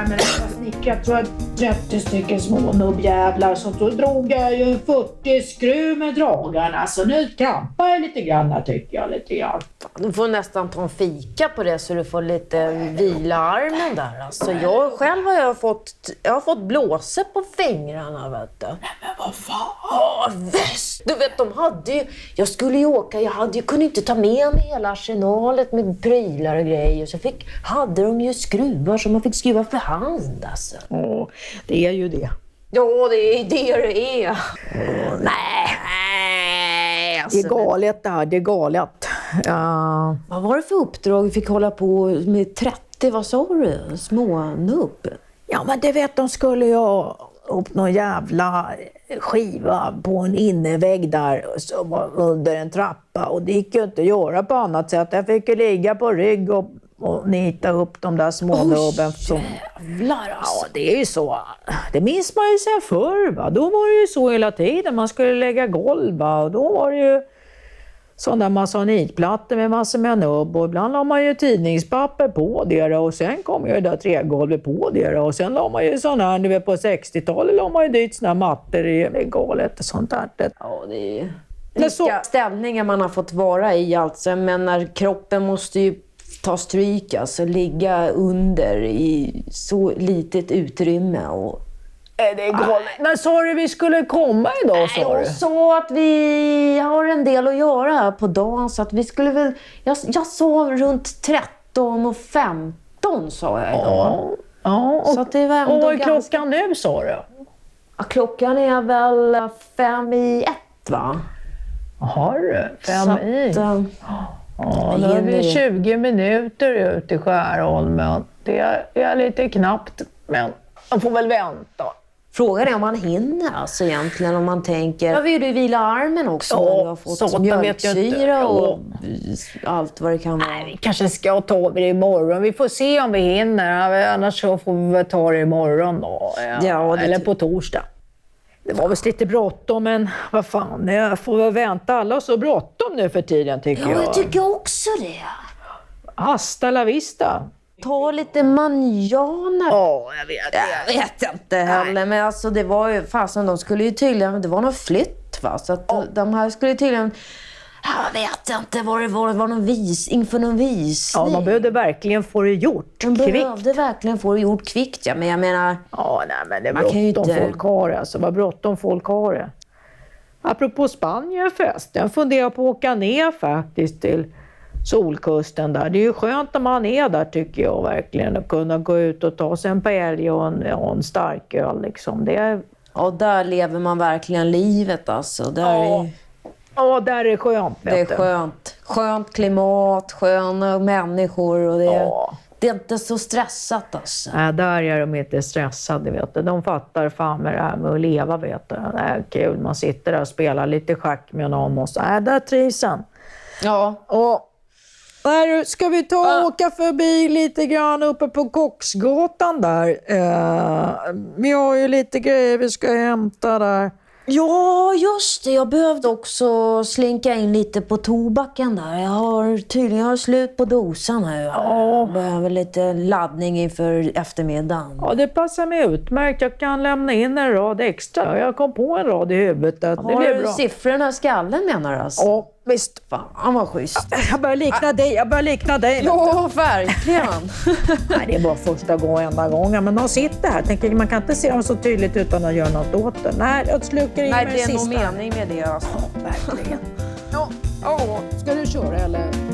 här med detta snickrat tror jag 30 stycken små nubbjävlar. Så då drog jag ju 40 skruv med dragarna. Så nu trampar jag lite grann tycker jag. Lite grann. Du får nästan ta en fika på det så du får lite vila armen där. Alltså, jag själv har jag fått, jag har fått blåse på fingrarna. Vet du. Men vad fan? Väst! Du vet, de hade ju... Jag skulle ju åka, jag, hade, jag kunde inte ta med mig hela arsenalet med prylar och grejer. Så fick, hade de ju skruvar som man fick skruva för hand alltså. Åh, det är ju det. Ja, det är det det är. Nej, Nej, det alltså, är galet det här. Det är galet. Ja. Vad var det för uppdrag vi fick hålla på med 30, vad sa du? Smånubb? Ja men det vet de skulle ju ha upp någon jävla skiva på en innervägg där som var under en trappa och det gick ju inte att göra på annat sätt. Jag fick ju ligga på rygg och, och nita upp de där små nubben. Som, Jävlar alltså. ja det är ju så. Det minns man ju sen förr. Va? Då var det ju så hela tiden. Man skulle lägga golv va? och då var det ju sådana masonitplattor med massor med nubb och ibland la man ju tidningspapper på det och sen kom ju det där trägolvet på det och sen la man ju sådana här, du vet på 60-talet la man ju dit sådana här mattor i galet och sånt där. Ja, det är ju Men så- vilka ställningar man har fått vara i alltså. Jag menar, kroppen måste ju ta stryk, alltså ligga under i så litet utrymme. Och... Är det galet? När sa du vi skulle komma idag sa Jag sa att vi har en del att göra här på dagen, så att vi skulle väl... Jag, jag sa runt 13 och 15 sa jag idag. Ja, ja och, Så det var och vad är ganska- klockan nu sa du? Ja, klockan är väl fem i ett, va? Jaha du, fem Så i. att, eh, Ja, då är vi hinner. 20 minuter ut i Skärholmen. Det är, är lite knappt, men man får väl vänta. Frågan är om man hinner alltså egentligen om man tänker... Ja, vill du vila armen också Ja, när du har fått jag mjölksyra och Ja. allt vad det kan vara. Nej, vi kanske ska ta det imorgon. Vi får se om vi hinner. Annars så får vi väl ta det imorgon då. Ja, det Eller på torsdag. Det var visst lite bråttom, men vad fan, jag får väl vänta. Alla har så bråttom nu för tiden tycker Ja, jag. jag tycker också det. Hasta la vista. Ta lite manjana. Ja, jag vet. Jag vet inte heller, men alltså det var ju fasen, de skulle ju tydligen, det var någon flytt va, så att de här skulle ju tydligen, jag vet inte vad det var, det var någon vis, inför någon visning. Ja, man behövde verkligen få det gjort kvickt. behövde verkligen få det gjort kvickt ja, men jag menar, Ja, nej, men det är Man bråttom inte- folk har det. Alltså, vad bråttom folk har det. Apropå Spanien förresten, funderar på att åka ner faktiskt till Solkusten där. Det är ju skönt när man är där tycker jag verkligen. Att kunna gå ut och ta sig en paella och en, och en starköl liksom. Det är, ja där lever man verkligen livet alltså. Där Ja, är, ja, där är skönt. det är skönt. Skönt klimat, sköna människor och det, Ja. det är inte så stressat alltså. Nej, där är de inte stressade, vet du. De fattar fan med det här med att leva, vet du. Det är kul. Man sitter där och spelar lite schack med någon och så. Nej, där trivs han. Ja, Och, du, ska vi ta och åka förbi lite grann uppe på Kocksgatan där? Eh, vi har ju lite grejer vi ska hämta där. Ja, just det. Jag behövde också slinka in lite på tobaken där. Jag har tydligen har slut på dosan nu. Jag behöver lite laddning inför eftermiddagen. Ja, det passar mig utmärkt. Jag kan lämna in en rad extra. Jag kom på en rad i huvudet. Det har blir du bra. siffrorna i skallen menar du alltså? Ja, visst. Fan vad schysst. Jag börjar likna dig. Jag börjar likna dig. Ja, verkligen. Nej, det är bara första gången, enda gången. Men de sitter här. Tänker, man kan inte se dem så tydligt utan att göra något åt det. Nej, jag slukar in Nej, med det är nog sista. mening med det alltså. Verkligen. Ja, ja, ska du köra eller?